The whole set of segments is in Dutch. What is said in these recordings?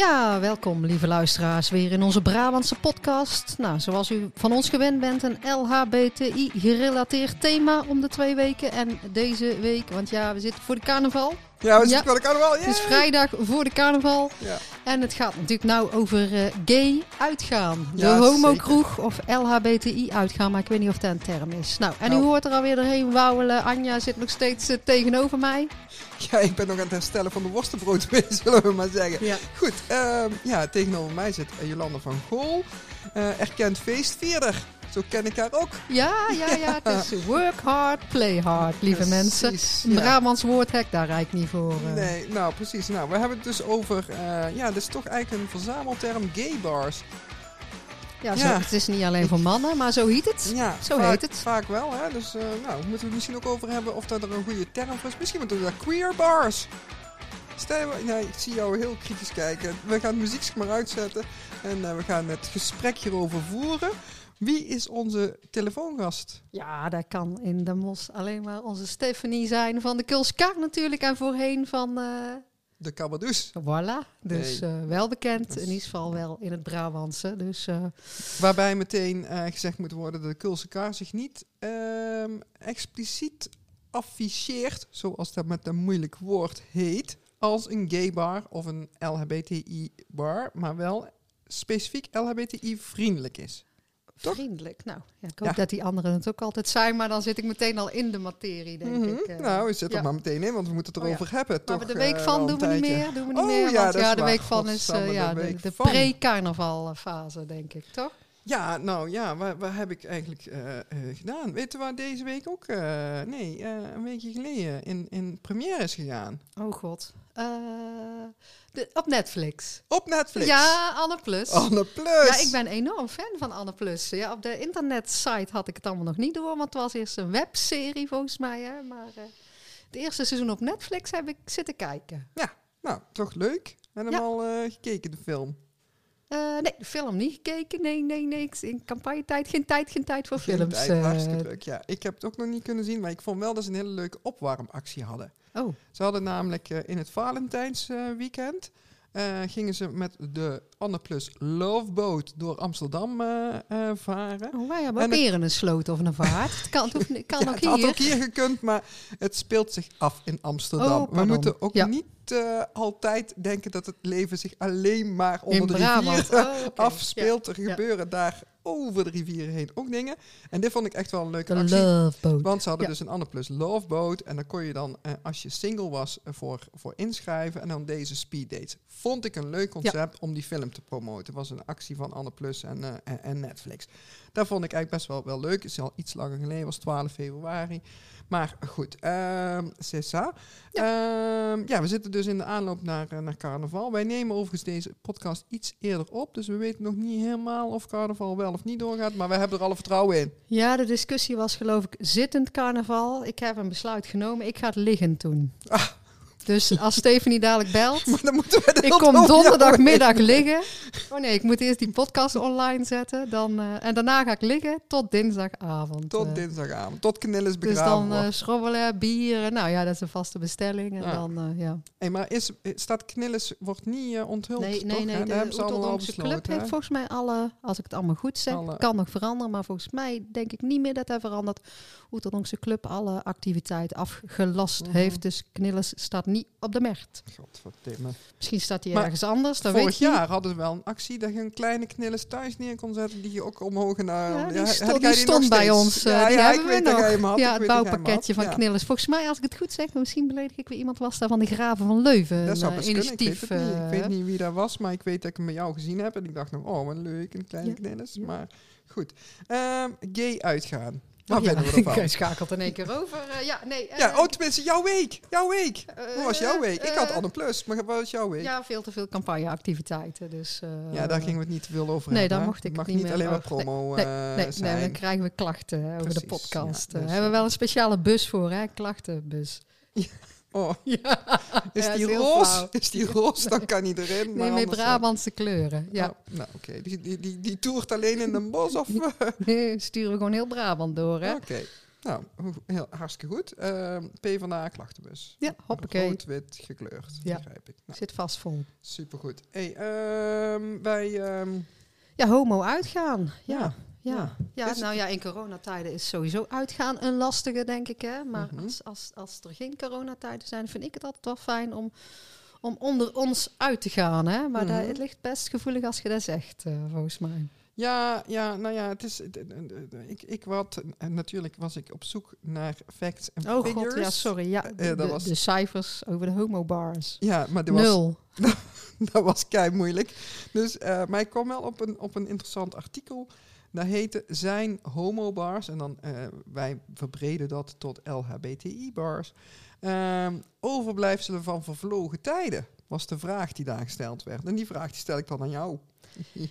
Ja, welkom lieve luisteraars weer in onze Brabantse podcast. Nou, zoals u van ons gewend bent, een LHBTI-gerelateerd thema om de twee weken. En deze week, want ja, we zitten voor de carnaval. Ja, we Ja. zitten bij de carnaval. Het is vrijdag voor de carnaval. Ja. En het gaat natuurlijk nou over eh, gay uitgaan. De Ja, homokroeg of LHBTI uitgaan, maar ik weet niet of dat een term is. Nou, en Nou. u hoort er alweer doorheen wauwelen. Anja zit nog steeds eh, tegenover mij. Ja, ik ben nog aan het herstellen van de worstenbrood, zullen we maar zeggen. Ja. Goed, ehm, ja, tegenover mij zit Jolanda van Gool. eh, erkend feestvierder. Zo ken ik haar ook. Ja, ja, ja. Het is work hard, play hard, lieve mensen. Een ja. Brabants woordhek, daar rijd ik niet voor. eh. Nee, nou precies. Nou, we hebben het dus over, eh, ja, dit is toch eigenlijk een verzamelterm gay bars. Ja, zo, Ja. het is niet alleen voor mannen, maar zo heet het. Ja, Zo vaak, heet het. Vaak wel, hè. Dus, eh, nou, moeten we het misschien ook over hebben of dat er een goede term voor is. Misschien moeten we daar queer bars. Stel, je- nee, ik zie jou heel kritisch kijken. We gaan het muziek maar uitzetten en we gaan het gesprek hierover voeren. Wie is onze telefoongast? Ja, dat kan in de mos alleen maar onze Stephanie zijn van de Kulskar natuurlijk. En voorheen van, eh De Cabadus. voilà, dus Nee. eh, wel bekend. Is- In ieder geval wel in het Brabantse. Dus eh, Waarbij meteen eh, gezegd moet worden dat de Kulse Kaar zich niet ehm, expliciet afficheert, zoals dat met een moeilijk woord heet, als een gay bar of een LHBTI bar, maar wel specifiek LHBTI vriendelijk is. Toch? vriendelijk. Nou, ja, ik hoop Ja. dat die anderen het ook altijd zijn. Maar dan zit ik meteen al in de materie, denk Mhm. ik. eh. nou, ja. er maar meteen in, want we moeten het Oh ja. erover hebben. Maar de week eh, van doen we niet meer. Doen we niet Oh, meer. want dat ja, de week van is eh, ja, de van. pre-carnavalfase, denk ik, toch? Ja, nou ja, waar, waar heb ik eigenlijk eh, eh, gedaan? Weten we waar deze week ook, eh, nee, eh, een weekje geleden in, in première is gegaan? Oh god. Eh, de, op Netflix. Op Netflix. Ja, Anne Plus. Anne Plus. Ja, ik ben enorm fan van Anne Plus. Ja, op de internetsite had ik het allemaal nog niet door, want het was eerst een webserie volgens mij. Hè? Maar eh het eerste seizoen op Netflix heb ik zitten kijken. Nou, toch leuk. En hem Ja. al eh, gekeken, de film. Eh, nee, de film niet gekeken. Nee, nee, nee. In campagnetijd geen tijd, geen tijd voor Geen films. tijd, eh. hartstikke leuk. Ja, ik heb het ook nog niet kunnen zien, maar ik vond wel dat ze een hele leuke opwarmactie hadden. oh, Ze hadden namelijk eh, in het Valentijns eh, weekend gingen ze met de Anne Plus Love Boat door Amsterdam varen. oh, wij hebben En ook hier een sloot of een vaart. Het kan, niet- kan Ja, ook het had hier. ook hier gekund, maar het speelt zich af in Amsterdam. Oh, We moeten ook Ja. niet eh, altijd denken dat het leven zich alleen maar onder In de Brabant. rivier Oh, afspeelt. Er Ja. gebeuren daar over de rivieren heen ook dingen. En dit vond ik echt wel een leuke De actie. Want ze hadden Ja. dus een Anne Plus Love Boat. En dan kon je dan, eh, als je single was, eh, voor, voor inschrijven. En dan deze speed dates. Vond ik een leuk concept om die film te promoten. Het was een actie van Anne Plus en, en, en Netflix. Dat vond ik eigenlijk best wel, wel leuk. Het is al iets langer geleden, was 12 februari. Maar goed, c'est ça. Ja. ja, we zitten dus in de aanloop naar, eh, naar carnaval. Wij nemen overigens deze podcast iets eerder op. Dus we weten nog niet helemaal of carnaval wel of niet doorgaat. Maar we hebben er alle vertrouwen in. Ja, de discussie was geloof ik zittend carnaval. Ik heb een besluit genomen. Ik ga het liggend doen. Ah. Dus als Stephanie dadelijk belt, Maar dan moeten we ik kom donderdagmiddag liggen. Oh nee, ik moet eerst die podcast online zetten. Dan, eh, en daarna ga ik liggen tot dinsdagavond. Tot eh. dinsdagavond. Tot Knillis Dus begraven dan wordt. eh schrobbelen, bieren. Nou ja, dat is een vaste bestelling. En Ja. dan, ja. Hey, maar is, staat Knillis wordt niet onthuld, Nee, toch? nee, nee. Hè? De hebben. Club heeft volgens mij alle, als ik het allemaal goed zeg, Alle- kan nog veranderen. Maar volgens mij denk ik niet meer dat hij verandert. Oeteldonksche Club alle activiteiten afgelast Mhm. heeft. Dus Knillis staat niet op de markt. Godverdomme. Misschien staat hij ergens anders, dat Vorig weet jaar hadden we wel een actie dat je een kleine Knillis thuis neer kon zetten die je ook omhoog naar... Ja, die stond, die bij steeds? ons. eh, Ja, die ja, hebben ik we weet nog. had. ja, het bouwpakketje van Ja. Knillis. Volgens mij, als ik het goed zeg, misschien beledig ik weer iemand was daar van de Graven van Leuven. Dat zou een best eh, kunnen. Ik weet initiatief. het niet. Ik eh, weet niet wie dat was, maar ik weet dat ik hem bij jou gezien heb. En ik dacht nog, oh, wat leuk, een kleine Ja. Knillis. Ja. Maar goed. Ehm, gay uitgaan. Oh ja, we ervan? schakelt in één keer over. Eh, ja, nee. Ja, eh, oh, tenminste, jouw week. Jouw week. Hoe was jouw week? Ik had eh, Anne Plus, maar wat was jouw week? Ja, veel te veel campagneactiviteiten. Dus, eh, Ja, daar gingen we het niet te veel over Nee, daar mocht ik Het mag niet meer alleen maar. Nee, promo nee, eh, nee, zijn. nee, dan krijgen we klachten hè, over de podcast. ja, Eh, dus, hebben we eh, wel een speciale bus voor, hè? Klachtenbus. Oh, Ja, is Ja, die is flauw. Is die roze? Dan kan. Maar nee, met eh, Brabantse kleuren. Ja, oh, nou, oké. Die, die, die, die toert alleen in Den Bosch of... eh, nee, sturen we gewoon heel Brabant door, hè? Oké. Nou, heel, hartstikke goed. Ehm PvdA klachtenbus. Ja, hoppakee. Rood-wit gekleurd, Ja. begrijp ik. Nou, Zit vast vol. supergoed. Hey, ehm, wij... ehm, Ja, homo uitgaan. Ja. Ja, Ja, ja. Nou ja, in coronatijden is sowieso uitgaan een lastige, denk ik. Hè? Maar Mhm. als, als, als er geen coronatijden zijn, vind ik het altijd wel fijn om, om onder ons uit te gaan. Hè? Maar daar- Mhm. het ligt best gevoelig als je dat zegt, eh, volgens mij. Ja, ja, nou ja, het is. Ik, ik wat, en natuurlijk was ik op zoek naar facts en Oh figures. god, ja, sorry. Ja, Eh, de, dat was- de cijfers over de homobars. Ja, maar dat was, Nul. dat was kei moeilijk. Dus, eh, maar ik kwam wel op een, op een interessant artikel. Dat heette Zijn homobars. En dan, eh, wij verbreden dat tot LHBTI-bars. Ehm, overblijfselen van vervlogen tijden, was de vraag die daar gesteld werd. En die vraag die stel ik dan aan jou.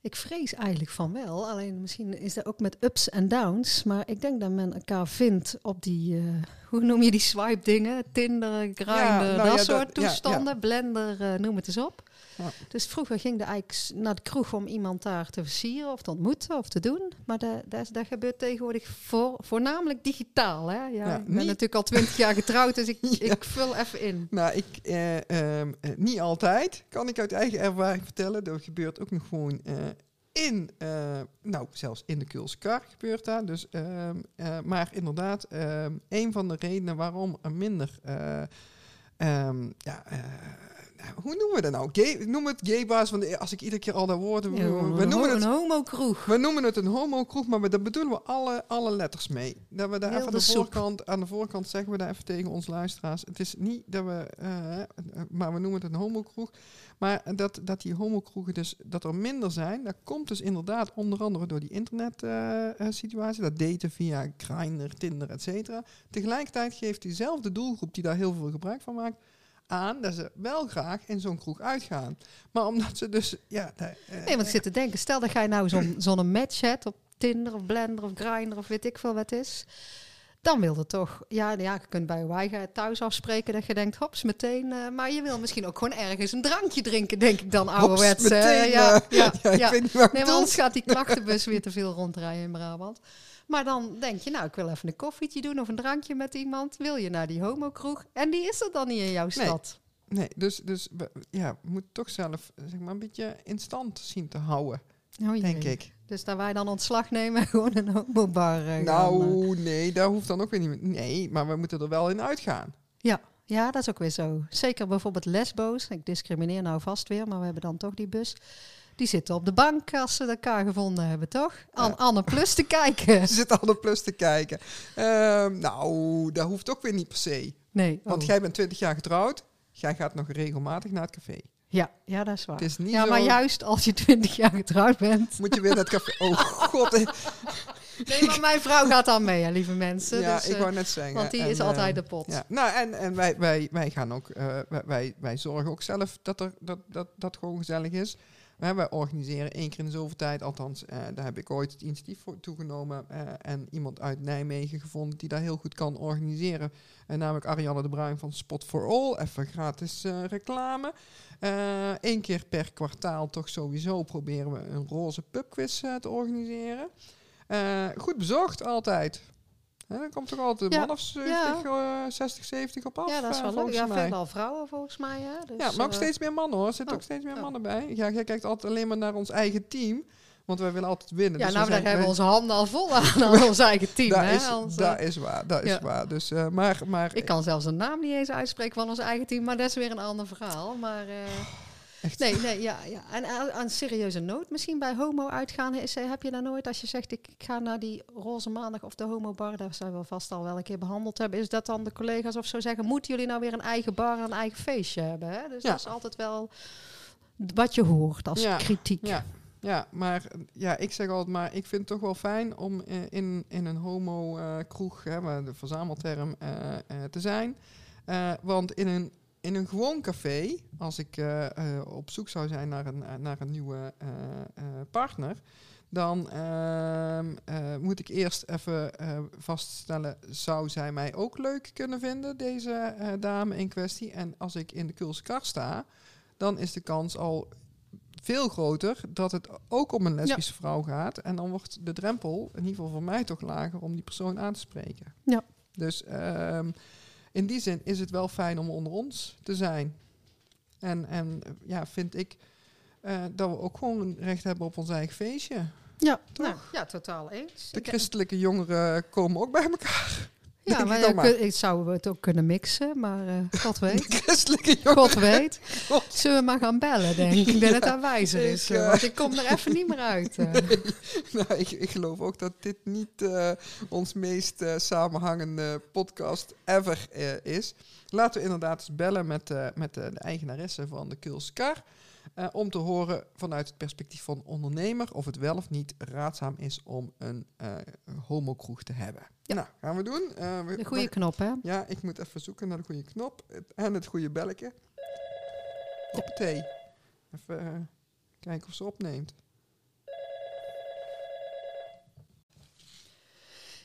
Ik vrees eigenlijk van wel. Alleen misschien is dat ook met ups en downs. Maar ik denk dat men elkaar vindt op die, eh, hoe noem je die swipe dingen? Tinder, Grindr, nou dat ja, dat- soort ja, toestanden. Blender, eh, noem het eens op. Ja. Dus vroeger ging je eigenlijk naar de kroeg om iemand daar te versieren of te ontmoeten of te doen. Maar dat, dat, dat gebeurt tegenwoordig voor, voornamelijk digitaal. Hè? Ja, Ja, ik ben niet- natuurlijk al twintig jaar getrouwd, dus ik, Ja. ik vul even in. Nou, ik, eh, ehm, eh, niet altijd, kan ik uit eigen ervaring vertellen. Dat gebeurt ook nog gewoon eh, in, eh, nou, zelfs in de Kulse kar gebeurt dat. Dus, ehm, eh, maar inderdaad, ehm, een van de redenen waarom er minder, ja, hoe noemen we dat nou? Gay, noem het gaybaas, want als ik iedere keer al dat woord... we, Ja, we een, noemen het een homokroeg. we noemen het een homo-kroeg, maar we- daar bedoelen we alle, alle letters mee. Dat we daar Heel even de aan de, soep. voorkant, aan de voorkant zeggen we daar even tegen onze luisteraars. Het is niet dat we, eh, eh, maar we noemen het een homo-kroeg. Maar dat, dat die homo-kroegen dus, dat er minder zijn, dat komt dus inderdaad onder andere door die internet-situatie. dat daten via Grindr, Tinder, et cetera. Tegelijkertijd geeft diezelfde doelgroep die daar heel veel gebruik van maakt, aan dat ze wel graag in zo'n kroeg uitgaan. Maar omdat ze dus, ja... eh, Nee, want ik zit te denken, stel dat jij nou zo'n zo'n match hebt op Tinder of Blender of Grindr of weet ik veel wat het is. Dan wil je toch, ja, ja, je kunt bij eigen thuis afspreken dat je denkt, hops, meteen. eh, maar je wil misschien ook gewoon ergens een drankje drinken, denk ik dan, Hops, ouderwets. eh, meteen, ja, eh, ja, ja, ik ja. weet niet Nee, want anders gaat die klachtenbus weer te veel rondrijden in Brabant. Maar dan denk je, nou, ik wil even een koffietje doen of een drankje met iemand. Wil je naar die homokroeg? En die is er dan niet in jouw Nee. stad. Nee, dus, dus we- ja, we moeten toch zelf zeg maar, een beetje in stand zien te houden, Oh, denk ik. Dus daar wij dan ontslag nemen en gewoon een homobar eh, gaan, eh. Nou, nee, dat hoeft dan ook weer niet meer. Nee, maar we moeten er wel in uitgaan. Ja, ja, dat is ook weer zo. Zeker bijvoorbeeld lesbo's. Ik discrimineer nou vast weer, maar we hebben dan toch die bus. Die zitten op de bank als ze elkaar gevonden hebben, toch? Ja. Anne Plus te kijken. Ze zitten al de plus te kijken. Ehm, nou, dat hoeft ook weer niet per se. Nee. Want oh. jij bent 20 jaar getrouwd. Jij gaat nog regelmatig naar het café. Ja, ja, dat is waar. Het is niet ja, zo... maar juist als je 20 jaar getrouwd bent. Moet je weer naar het café. Oh god. Nee, maar mijn vrouw gaat dan mee, hè, lieve mensen. ja, dus, ik eh, wou net zeggen. want die En, is altijd eh, de pot. Ja, nou en, en wij, wij, wij gaan ook, eh, wij, wij zorgen ook zelf dat er dat, dat, dat gewoon gezellig is. Hè, wij organiseren één keer in de zoveel tijd, althans, eh, daar heb ik ooit het initiatief voor toegenomen eh, en iemand uit Nijmegen gevonden die daar heel goed kan organiseren. En namelijk Ariane de Bruin van Spot for All, even gratis eh, reclame. Eén keer per kwartaal toch sowieso proberen we een roze pubquiz eh, te organiseren. Eh, goed bezocht altijd. Hè, dan komt toch altijd een Ja. man of 70, eh, 60, 70 op af. ja, dat is eh, wel leuk. Ja, veelal vrouwen volgens mij. Hè? Dus, Ja, maar ook eh, steeds meer mannen hoor. Er zitten oh, ook steeds meer oh. mannen bij. Ja, jij kijkt altijd alleen maar naar ons eigen team. Want wij willen altijd winnen. Ja, Dus nou, daar hebben we onze handen al vol aan, aan ons eigen team. dat, hè? is, dat eh, is waar, dat is ja. waar. Dus, maar, maar Ik kan zelfs een naam niet eens uitspreken van ons eigen team, maar dat is weer een ander verhaal. Maar echt, nee, nee, ja, ja. En aan, aan serieuze noot, misschien bij homo uitgaan, is, eh, heb je daar nooit, als je zegt ik, ga naar die roze maandag of de homo bar, daar zijn we vast al wel een keer behandeld hebben, is dat dan de collega's of zo zeggen, moeten jullie nou weer een eigen bar en een eigen feestje hebben? Hè? Dus Ja. dat is altijd wel wat je hoort als Ja, kritiek. Ja, ja, maar eh, ja, ik zeg altijd maar, ik vind het toch wel fijn om eh, in, in een homo-kroeg, hè, de verzamelterm, eh, eh, te zijn. Eh, want in een, in een gewoon café, als ik eh, eh, op zoek zou zijn naar een, eh, naar een nieuwe partner, dan ehm, eh, moet ik eerst even vaststellen, zou zij mij ook leuk kunnen vinden, deze dame in kwestie? En als ik in de Kulse kar sta, dan is de kans al veel groter dat het ook om een lesbische vrouw gaat. En dan wordt de drempel, in ieder geval voor mij toch lager, om die persoon aan te spreken. Ja. Dus ehm, in die zin is het wel fijn om onder ons te zijn. En, en ja, vind ik eh, dat we ook gewoon recht hebben op ons eigen feestje. Ja, Toch? nou, ja totaal eens. De christelijke jongeren komen ook bij elkaar. Ja, maar ik ik, maar. ik zou het ook kunnen mixen, maar eh, God weet. Christelijke. God weet. Zullen we maar gaan bellen, denk ik. Ik denk dat dat wijzer ik, is. eh, eh, want ik kom er even niet meer uit. Nou, ik, ik geloof ook dat dit niet ons meest samenhangende podcast ever is. Laten we inderdaad eens bellen met, met de, eigenaresse van de Kulse Kar. om te horen vanuit het perspectief van ondernemer of het wel of niet raadzaam is om een homokroeg te hebben. Nou, gaan we doen. Eh, we- De goede knop, hè? ja, ik moet even zoeken naar de goede knop het- en het goede belletje. Hoppatee. Even eh, kijken of ze opneemt.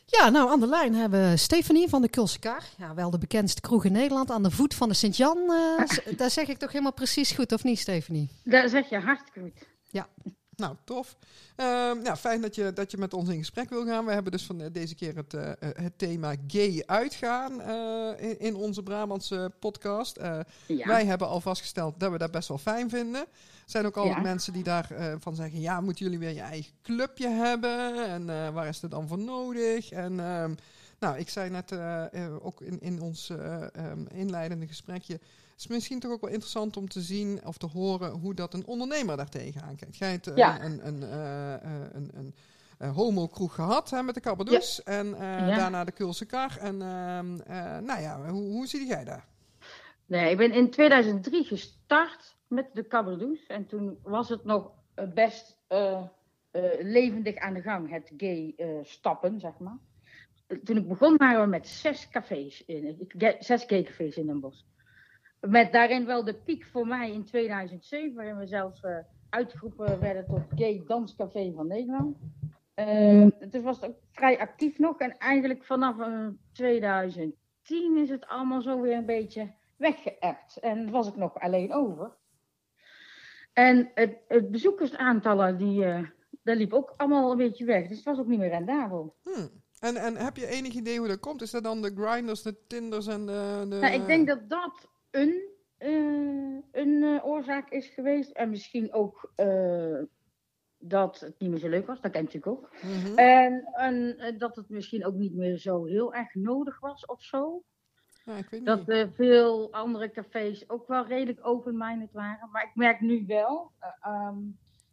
Ja, nou, aan de lijn hebben we Stefanie van de Kulse Kar. Ja, wel de bekendste kroeg in Nederland. Aan de voet van de Sint-Jan. eh, daar zeg ik toch helemaal precies goed, of niet, Stefanie? Dat zeg je hartstikke goed. Nou, tof. Nou, fijn dat je, dat je met ons in gesprek wil gaan. We hebben dus van eh, deze keer het, eh, eh, het thema gay uitgaan in, in onze Brabantse podcast. Ja. Wij hebben al vastgesteld dat we dat best wel fijn vinden. Er zijn ook altijd Ja. mensen die daarvan van zeggen... ja, moeten jullie weer je eigen clubje hebben? En waar is het dan voor nodig? En ehm, nou, ik zei net ook in, in ons eh, ehm, inleidende gesprekje... het is misschien toch ook wel interessant om te zien of te horen... hoe dat een ondernemer daar tegenaan kijkt. Jij hebt eh, Ja. een, een, eh, eh, een, een, homo-kroeg gehad hè, met de Cabadous. En Ja. daarna de Kulse Kar. En ehm, eh, nou ja, hoe, hoe zie jij daar? Nee, ik ben in 2003 gestart met de Cabadoes. En toen was het nog best levendig aan de gang, het gay stappen, zeg maar. Toen ik begon waren we met zes cafés, in, zes gay cafés in Den Bosch. Met daarin wel de piek voor mij in 2007, waarin we zelfs eh, uitgeroepen werden tot gay danscafé van Nederland. Eh, dus was het ook vrij actief nog. En eigenlijk vanaf eh, 2010 is het allemaal zo weer een beetje weggeëpt. En was ik nog alleen over. En het, het bezoekersaantallen, die, eh dat liep ook allemaal een beetje weg. Dus het was ook niet meer rendabel. Hmm. En, en heb je enig idee hoe dat komt? Is dat dan de grinders, de tinders en de... de... Nou, ik denk dat dat een, eh, een eh, oorzaak is geweest. En misschien ook eh, dat het niet meer zo leuk was. Dat ken ik natuurlijk ook. Mhm. En, en dat het misschien ook niet meer zo heel erg nodig was of zo. Ja, ik weet Dat er veel andere cafés ook wel redelijk open-minded waren. Maar ik merk nu wel, eh, ehm,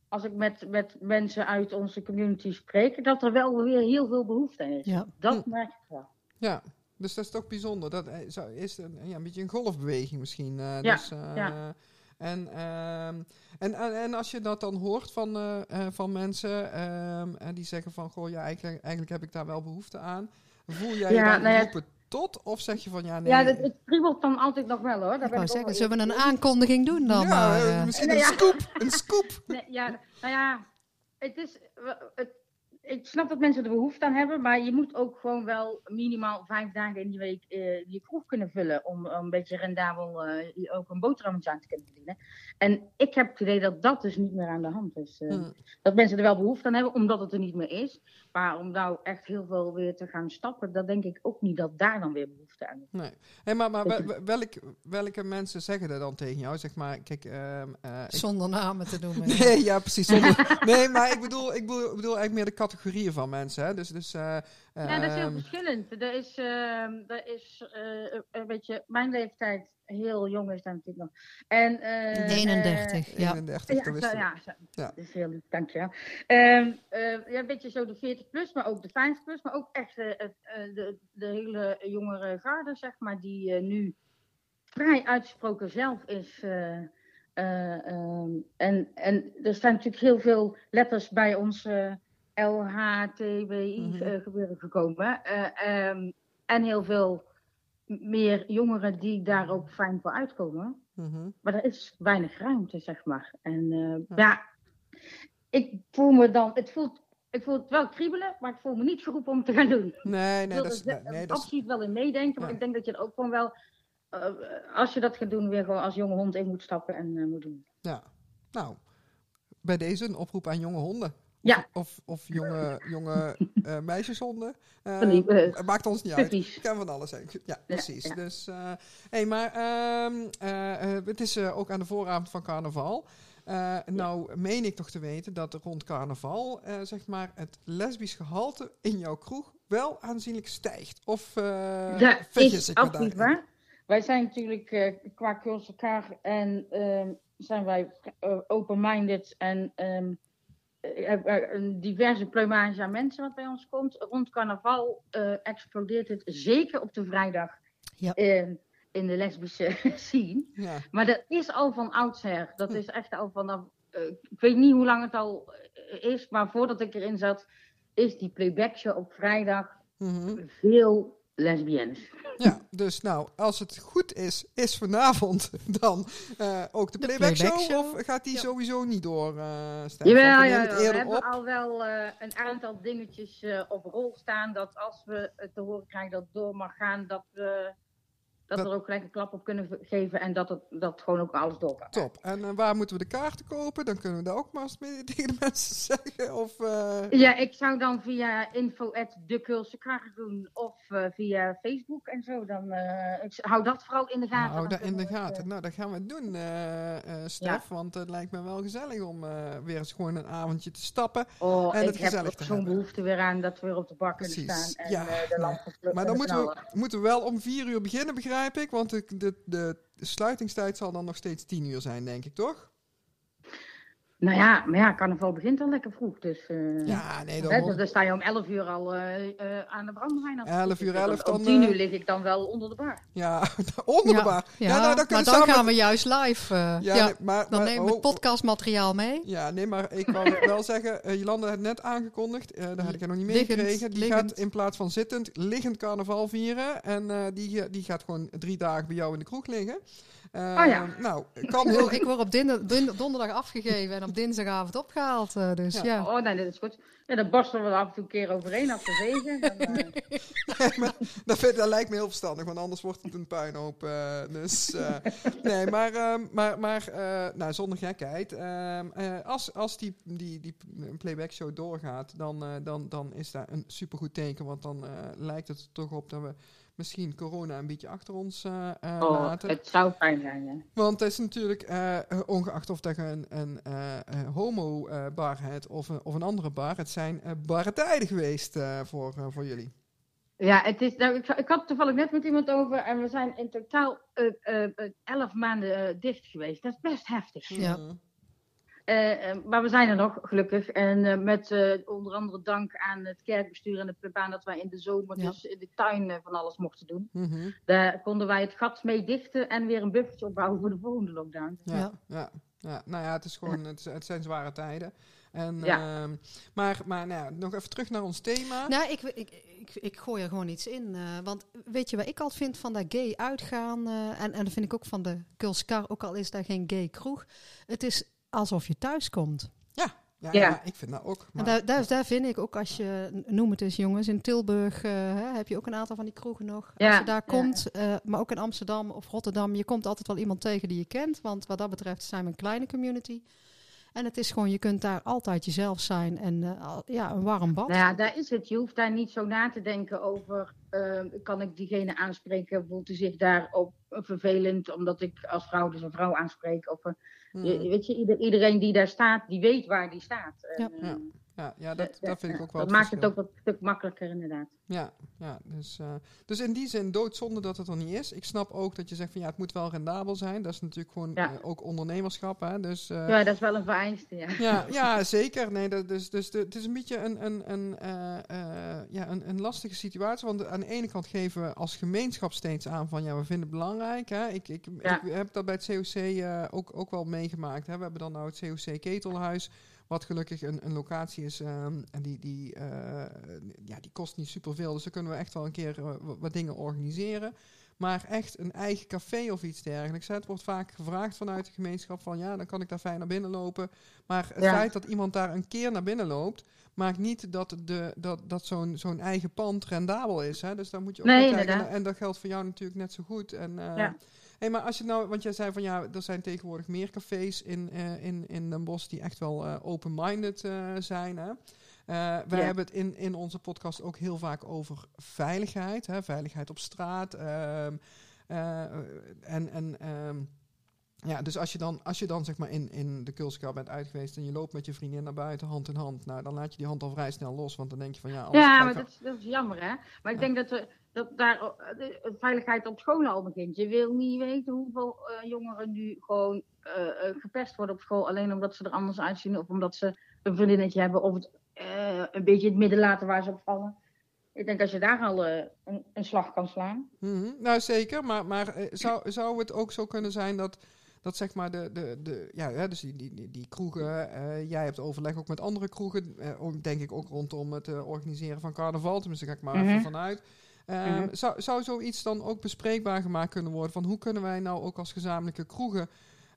als ik met, met mensen uit onze community spreek, dat er wel weer heel veel behoefte aan is. Ja. Dat merk ik wel. Ja, dus dat is toch bijzonder. Dat eh, is een, ja, een beetje een golfbeweging misschien. eh, Ja, dus, eh, ja. En, ehm, en, en, en als je dat dan hoort van, eh, eh, van mensen ehm, en die zeggen van... Goh, ja, eigenlijk, eigenlijk heb ik daar wel behoefte aan. Voel jij Ja, je dan nou ja, roepen tot? Of zeg je van ja, nee... Ja, het, het kriebelt dan altijd nog wel hoor. Daar Ik ben ik zeggen, zullen we een aankondiging doen dan ja, maar? misschien Nee, een ja. scoop. Een scoop. Nee, ja, nou ja, het is, het, ik snap dat mensen er behoefte aan hebben, maar je moet ook gewoon wel minimaal vijf dagen in die week eh, je kroeg kunnen vullen om, om een beetje rendabel je ook een boterhammetje aan te kunnen verdienen. En ik heb het idee dat dat dus niet meer aan de hand is. eh. Hmm. Dat mensen er wel behoefte aan hebben, omdat het er niet meer is. Maar om nou echt heel veel weer te gaan stappen, dat denk ik ook niet dat daar dan weer behoefte aan is. Nee. Hey, maar maar welk, welke mensen zeggen dat dan tegen jou? Zeg maar, kijk... ehm, eh, Zonder namen te noemen. Nee, ja, precies. Zonder- nee, maar ik bedoel, ik bedoel, ik bedoel eigenlijk meer de categorieën van mensen. Hè? Dus, dus, eh, Ja, dat is heel ehm, verschillend. Er is, ehm er is eh, een beetje, mijn leeftijd, heel jong is dat natuurlijk nog. En, eh, 31, ja. 31, Ja, zo, ja, zo. Ja. dat is heel lief, dankjewel. Ehm eh, ja, een beetje zo de 40 plus, maar ook de 50 plus, maar ook echt eh, eh, de, de hele jongere garde, zeg maar, die eh, nu vrij uitgesproken zelf is. eh, eh, ehm, en, en er staan natuurlijk heel veel letters bij ons LHTWI Mhm. eh, gebeuren gekomen. Eh, ehm, en heel veel meer jongeren die daar ook fijn voor uitkomen. Mhm. Maar er is weinig ruimte, zeg maar. En Ja. eh, ja. ik voel me dan, het voelt, ik voel het wel kriebelen, maar ik voel me niet geroepen om het te gaan doen. Nee, nee, dat is... Nee, nee, absoluut wel in meedenken, maar Ja. ik denk dat je er ook gewoon wel, eh, als je dat gaat doen, weer gewoon als jonge hond in moet stappen en moet doen. ja. Nou, bij deze een oproep aan jonge honden. Ja. Of, of jonge, jonge eh, meisjeshonden. Het maakt ons niet uit. Het kan van alles. Ja, precies. ja. Dus, hey, maar ehm, eh, eh, het is ook aan de vooravond van carnaval. Nou meen ik toch te weten dat rond carnaval, zeg maar, het lesbisch gehalte in jouw kroeg wel aanzienlijk stijgt. Of uh, Dat is absoluut waar. Wij zijn natuurlijk uh, qua Curls elkaar en uh, zijn wij uh, open-minded en um, een diverse pluimage aan mensen wat bij ons komt. Rond carnaval uh, explodeert het zeker op de vrijdag ja. in, in de lesbische scene. Ja. Maar dat is al van oudsher. Dat is echt al vanaf. Uh, ik weet niet hoe lang het al is, maar voordat ik erin zat, is die playback show op vrijdag Mhm. mm -hmm. veel lesbiennes. Ja, dus nou, als het goed is, is vanavond dan uh, ook de, de playback, playback show, show, Of gaat die ja. sowieso niet door, uh, Jawel, ja, ja, we hebben op. al wel uh, een aantal dingetjes op rol staan. Dat als we het te horen krijgen dat het door mag gaan, dat we dat, dat we er ook gelijk een klap op kunnen geven. En dat het dat gewoon ook alles door kan. Top. En waar moeten we de kaarten kopen? Dan kunnen we daar ook maar eens mee tegen de mensen zeggen. Of, Ja, ik zou dan via info doen. Of uh, via Facebook en zo. Dan, ik hou dat vooral in de gaten. Hou dat in de gaten. nou, dat gaan we doen, Stef. Ja. Want het lijkt me wel gezellig om weer eens gewoon een avondje te stappen. Oh, en ik het heb ook zo'n behoefte weer aan dat we weer op de bak kunnen staan. En ja, de nou, Maar dan moeten we, moeten we wel om vier uur beginnen, begrijp ik. Want de, de, de sluitingstijd zal dan nog steeds tien uur zijn, denk ik, toch? Nou ja, maar ja, carnaval begint al lekker vroeg. Dus, uh, ja, nee, dan, hè, dus dan sta je om 11 uur al uh, uh, aan de brandwijn. 11 uur 11 dan. Om 10 uur lig ik dan wel onder de bar. Ja, onder ja, de bar. Ja, ja nou, dan maar dan samen... gaan we juist live. ja, ja nee, maar, dan maar, nemen we oh, podcastmateriaal mee. Ja, nee, maar ik wou wel zeggen, Jolanda had net aangekondigd, daar had ik nog niet meegekregen. Die liggend. gaat in plaats van zittend, liggend carnaval vieren. En die, die gaat gewoon drie dagen bij jou in de kroeg liggen. Uh, oh ja. Nou, kan heel... ik word op donderdag afgegeven en op dinsdagavond opgehaald. Uh, dus ja. ja. Oh nee, dat is goed. Ja, dan borstelen we er af en toe een keer overheen zegen. Dan, uh... nee, maar, dat, vind, dat lijkt me heel verstandig, want anders wordt het een puinhoop. dus, nee, maar, ehm, maar, maar nou, zonder gekheid. Ehm, als als die, die, die playback show doorgaat, dan, dan, dan is dat een supergoed teken. Want dan lijkt het er toch op dat we misschien corona een beetje achter ons uh, uh, oh, laten. Het zou fijn zijn, ja. Want het is natuurlijk, uh, ongeacht of dat je een, een homo-bar hebt of, een, of een andere bar, het zijn barre tijden geweest voor, voor jullie. Ja, het is, nou, ik, ik had toevallig net met iemand over en we zijn in totaal elf maanden dicht geweest. Dat is best heftig. Ja. Uh, maar we zijn er nog, gelukkig. En uh, met uh, onder andere dank aan het kerkbestuur en de plebaan dat wij in de zomer ja. dus in de tuin van alles mochten doen. Mm -hmm. Daar konden wij het gat mee dichten en weer een buffertje opbouwen voor de volgende lockdown. Ja, ja. ja, ja. nou ja, het, is gewoon, het, het zijn zware tijden. En, ja. uh, maar maar nou ja, nog even terug naar ons thema. Nou, ik, ik, ik, ik gooi er gewoon iets in. Uh, want weet je wat ik altijd vind van dat gay uitgaan? Uh, en, en dat vind ik ook van de Kulskar, ook al is daar geen gay kroeg. Het is alsof je thuis komt. Ja, ja, ja. ja ik vind dat ook. Maar, en daar, daar, daar, vind ik ook als je, noem het eens jongens, in Tilburg uh, hè, heb je ook een aantal van die kroegen nog. Ja, als je daar komt, uh, maar ook in Amsterdam of Rotterdam, je komt altijd wel iemand tegen die je kent. Want wat dat betreft zijn we een kleine community. En het is gewoon, je kunt daar altijd jezelf zijn en uh, ja, een warm bad. Nou ja, daar is het. Je hoeft daar niet zo na te denken over, uh, kan ik diegene aanspreken, voelt hij zich daarop vervelend, omdat ik als vrouw dus een vrouw aanspreek. Of, Hmm. je, weet je, ieder, iedereen die daar staat, die weet waar die staat. Ja, ja. Ja, ja dat, dat vind ik ook wel Dat maakt het ook wat stuk makkelijker inderdaad. Ja, ja dus, uh, dus in die zin doodzonde dat het er niet is. Ik snap ook dat je zegt van ja, het moet wel rendabel zijn. Dat is natuurlijk gewoon ja. uh, ook ondernemerschap. Hè? Dus, uh, ja, dat is wel een vereiste, ja. Ja, ja zeker. Nee, dat, dus, dus de, het is een beetje een, een, een, ja, een, een lastige situatie. Want aan de ene kant geven we als gemeenschap steeds aan van ja, we vinden het belangrijk. Hè? Ik, ik, ja. ik heb dat bij het COC ook, ook wel meegemaakt. Hè? We hebben dan nou het COC Ketelhuis. Wat gelukkig een, een locatie is um, en die, die, uh, ja, die kost niet superveel. Dus dan kunnen we echt wel een keer uh, wat dingen organiseren. Maar echt een eigen café of iets dergelijks. Het wordt vaak gevraagd vanuit de gemeenschap van ja, dan kan ik daar fijn naar binnen lopen. Maar het ja. feit dat iemand daar een keer naar binnen loopt, maakt niet dat, de, dat, dat zo'n zo'n eigen pand rendabel is. Hè? Dus daar moet je ook nee, naar kijken. En, en, dat geldt voor jou natuurlijk net zo goed. En, uh, ja. Hey, maar als je nou, want jij zei van ja, er zijn tegenwoordig meer cafés in, eh, in, in Den Bosch die echt wel eh, open-minded eh, zijn. Hè? Wij hebben het in, in onze podcast ook heel vaak over veiligheid. Hè? Veiligheid op straat. ehm, eh, en en ehm, ja, dus als je dan, als je dan zeg maar in, in de Kulskar bent uit geweest en je loopt met je vriendin naar buiten hand in hand, nou dan laat je die hand al vrij snel los, want dan denk je van ja, Ja, maar dat, is- dat is jammer, hè? Maar ik denk dat, we, dat daar eh, de, de veiligheid op school al begint. Je wil niet weten hoeveel eh, jongeren nu gewoon eh, eh, gepest worden op school. Alleen omdat ze er anders uitzien of omdat ze een vriendinnetje hebben of het eh, een beetje in het midden laten waar ze op vallen. Ik denk als je daar al eh, een, een slag kan slaan. Mhm, Nou, zeker. Maar, maar eh, zou, zou het ook zo kunnen zijn dat, dat zeg maar de, de, de ja, hè, dus die, die, die, kroegen, eh, jij hebt overleg ook met andere kroegen, eh, ook, denk ik ook rondom het eh, organiseren van carnaval, tenminste ga ik maar even Mhm. Ehm, Mhm. zou, zou zoiets dan ook bespreekbaar gemaakt kunnen worden van hoe kunnen wij nou ook als gezamenlijke kroegen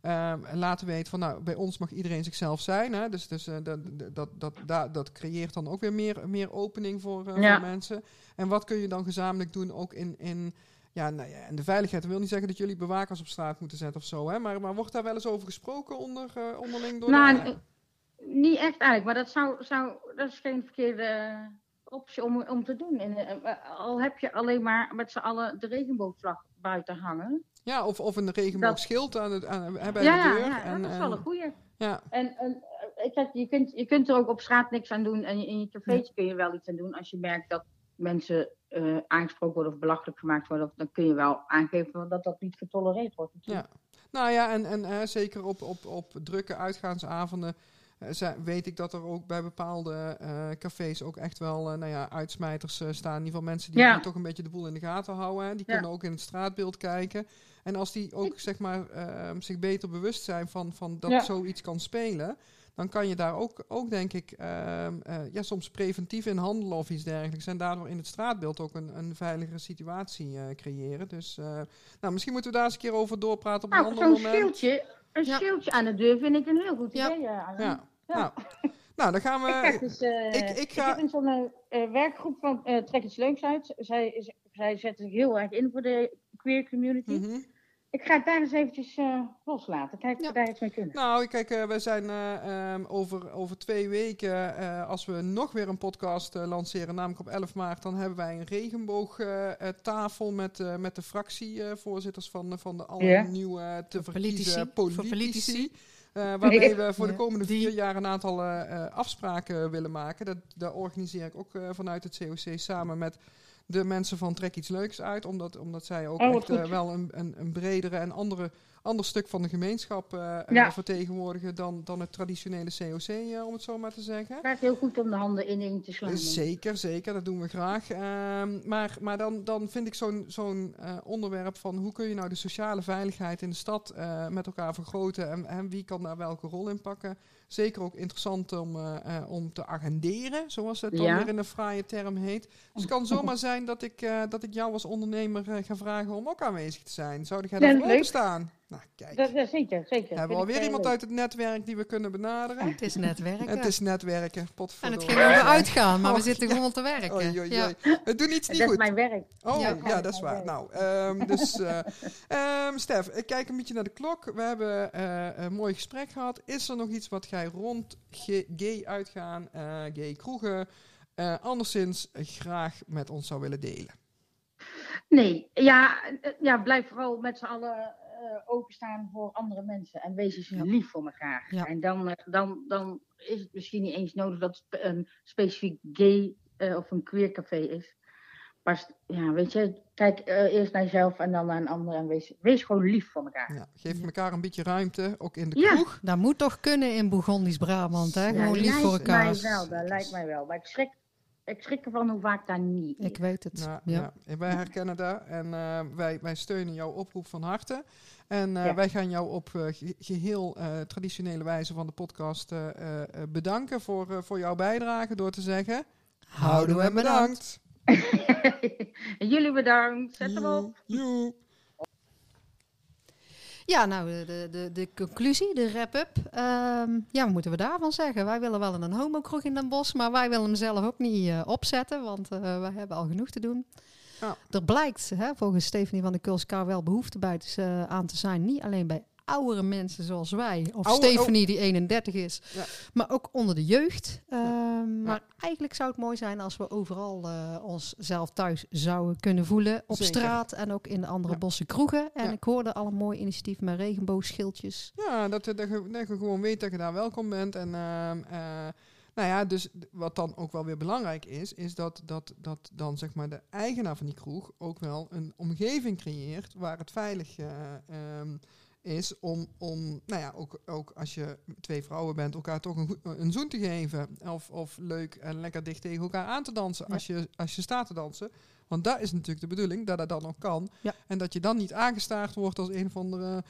ehm, laten weten van nou, bij ons mag iedereen zichzelf zijn. Hè? Dus, dus eh, dat, dat, dat, dat, dat creëert dan ook weer meer, meer opening voor, eh, Ja. voor mensen. En wat kun je dan gezamenlijk doen ook in, in, ja, nou ja, en de veiligheid. Dat wil niet zeggen dat jullie bewakers op straat moeten zetten of zo. Hè? Maar, maar wordt daar wel eens over gesproken onder, eh, onderling door Nou, de... niet echt eigenlijk, maar dat, zou, zou, dat is geen verkeerde optie om, om te doen. En, eh, al heb je alleen maar met z'n allen de regenboogvlag buiten hangen. Ja, of, of een regenboogschild aan het, aan, bij ja, de ja, deur. ja, en, dat is wel een goeie. ja, En, en eh, je, kunt, je kunt er ook op straat niks aan doen. En in je cafeetje kun je wel iets aan doen. Als je merkt dat mensen eh, aangesproken worden of belachelijk gemaakt worden. Dan kun je wel aangeven dat dat niet getolereerd wordt. natuurlijk. Nou ja, en, en eh, zeker op, op, op drukke uitgaansavonden eh, weet ik dat er ook bij bepaalde eh, cafés ook echt wel eh, nou ja, uitsmijters eh, staan. In ieder geval mensen die, Ja. toch een beetje de boel in de gaten houden. Hè. Die Ja. kunnen ook in het straatbeeld kijken. En als die ook zeg maar, eh, zich beter bewust zijn van, van dat Ja. zoiets kan spelen... Dan kan je daar ook, ook denk ik, ehm, eh, ja, soms preventief in handelen of iets dergelijks. En daardoor in het straatbeeld ook een, een veiligere situatie eh, creëren. Dus eh, nou, misschien moeten we daar eens een keer over doorpraten op een Nou, ander zo'n moment. schildje, een schildje aan de deur vind ik een heel goed idee. eh. Ja. Ja. Nou, nou, dan gaan Ik, we. dus, eh, ik- ik ga- zit in zo'n eh, werkgroep van eh, Trek iets leuks uit. Zij, is- zij zetten zich heel erg in voor de queer community. Mhm. Ik ga het daar eens eventjes eh, loslaten. Kijk of Ja. we daar iets mee kunnen. Nou, kijk, we zijn eh, ehm, over, over twee weken, eh, als we nog weer een podcast lanceren, namelijk op 11 maart, dan hebben wij een regenboogtafel met, eh, met de fractievoorzitters van, van de alle nieuwe te verkiezen politici. Voor politici. Eh, waarmee we voor de komende vier jaar een aantal eh, eh, afspraken willen maken. Dat, dat organiseer ik ook vanuit het COC samen met de mensen van Trek iets leuks uit. Omdat, omdat zij ook Oh, echt wel een, een, een bredere en andere, ander stuk van de gemeenschap eh, eh, Ja. vertegenwoordigen dan, dan het traditionele COC, eh, om het zo maar te zeggen. Het gaat heel goed om de handen ineen te slaan. Zeker, zeker, dat doen we graag. Ehm, maar maar dan, dan vind ik zo'n zo'n onderwerp van hoe kun je nou de sociale veiligheid in de stad met elkaar vergroten en, en wie kan daar welke rol in pakken. Zeker ook interessant om, om te agenderen, zoals het dan Ja. weer in een fraaie term heet. Dus het kan zomaar zijn dat ik, dat ik jou als ondernemer ga vragen om ook aanwezig te zijn. Zou jij daarvoor leuk. Nou, kijk. Dat, zeker, zeker. hebben we alweer eh, iemand leuk. uit het netwerk die we kunnen benaderen. Het is netwerken. Het is netwerken, en potverdorie. het ging over uitgaan, maar we zitten ja. gewoon te werken. Oei, oei, Ja. We doen iets niet Dat is goed. mijn werk. Oh, Ja. ja, dat is waar. Nou, ehm, dus, eh ehm, Stef, ik kijk een beetje naar de klok. We hebben eh, een mooi gesprek gehad. Is er nog iets wat jij rond gay uitgaan, eh, gay kroegen, eh, anderszins graag met ons zou willen delen? Nee, ja, ja, blijf vooral met z'n allen openstaan voor andere mensen. En wees eens Ja. lief voor elkaar. Ja. En dan, eh, dan, dan is het misschien niet eens nodig dat het een specifiek gay eh, of een queer café is. Maar ja, weet je, kijk eh, eerst naar jezelf en dan naar een ander. En wees, wees gewoon lief voor elkaar. Ja, geef elkaar een beetje ruimte, ook in de Ja. kroeg. Dat moet toch kunnen in Bourgondisch Brabant, hè? Gewoon lief voor lijkt elkaar. mij wel, dat lijkt mij wel. Maar ik schrik, ik schrik ervan hoe vaak dat niet is. Ik weet het. Ja, Ja. wij herkennen dat en eh, wij, wij steunen jouw oproep van harte. En eh, Ja. wij gaan jou op eh, ge- geheel eh, traditionele wijze van de podcast eh, eh, eh, bedanken voor, eh, voor jouw bijdrage door te zeggen... Houdoe en bedankt. en jullie bedankt. Zet hem op. Joe. Ja, nou, de, de, de, de conclusie, de wrap-up. Ehm, ja, wat moeten we daarvan zeggen? Wij willen wel een homokroeg in Den Bosch, maar wij willen hem zelf ook niet eh, opzetten, want eh, wij hebben al genoeg te doen. Ja. Er blijkt hè, volgens Stephanie van der Kulskar wel behoefte bij te, eh, aan te zijn. Niet alleen bij oudere mensen zoals wij. Of Oude- Stephanie die 31 is. Ja. Maar ook onder de jeugd. Ehm, Ja. Maar eigenlijk zou het mooi zijn als we overal eh onszelf thuis zouden kunnen voelen. Op Zeker. straat en ook in de andere Ja. bossen kroegen. En ik hoorde al een mooi initiatief met regenboogschildjes. Ja, dat, dat, je, dat je gewoon weet dat je daar welkom bent. En ehm, eh, nou ja, dus wat dan ook wel weer belangrijk is, is dat, dat, dat dan zeg maar de eigenaar van die kroeg ook wel een omgeving creëert waar het veilig eh, ehm, is om, om nou ja, ook, ook als je twee vrouwen bent, elkaar toch een, een zoen te geven. Of, of leuk en lekker dicht tegen elkaar aan te dansen Ja. als, je, als je staat te dansen. Want dat is natuurlijk de bedoeling, dat dat dan ook kan. Ja. En dat je dan niet aangestaard wordt als een of andere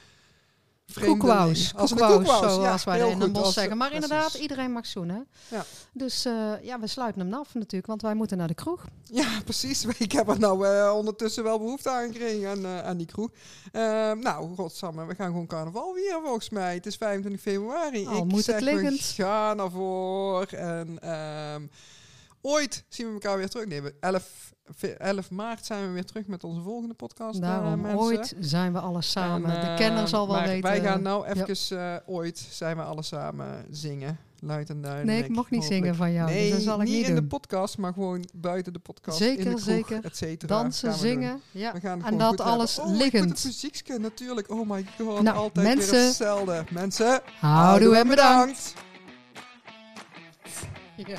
koekwous, zoals wij in het bos zeggen. Maar precies. inderdaad, iedereen mag zoenen. Ja. Dus eh, ja, we sluiten hem af natuurlijk, want wij moeten naar de kroeg. Ja, precies. Ik heb er nou eh, ondertussen wel behoefte aan gekregen aan, eh, aan die kroeg. Ehm, nou, godsamme, we gaan gewoon carnaval weer volgens mij. Het is 25 februari. Al Ik moet het zeg, liggend. we gaan ervoor. En ehm, ooit zien we elkaar weer terug. Nee, we- 11, fe- 11 maart zijn we weer terug met onze volgende podcast. eh, Daarom, ooit zijn we alle samen. En, de eh, kenner zal wel weten. Wij gaan nou even, eh, ooit zijn we alle samen zingen. Luid en duidelijk. Nee, ik mocht niet zingen van jou, dus Nee, dat zal ik niet in doen. de podcast, maar gewoon buiten de podcast. Zeker, in de kroeg, zeker. Et cetera, Dansen, gaan zingen. Ja. We gaan het En dat alles oh, Ik liggend. moet het muziekje natuurlijk. Oh my god, Nou, altijd mensen- weer hetzelfde. Mensen, Houdoe en bedankt. bedankt. Ja.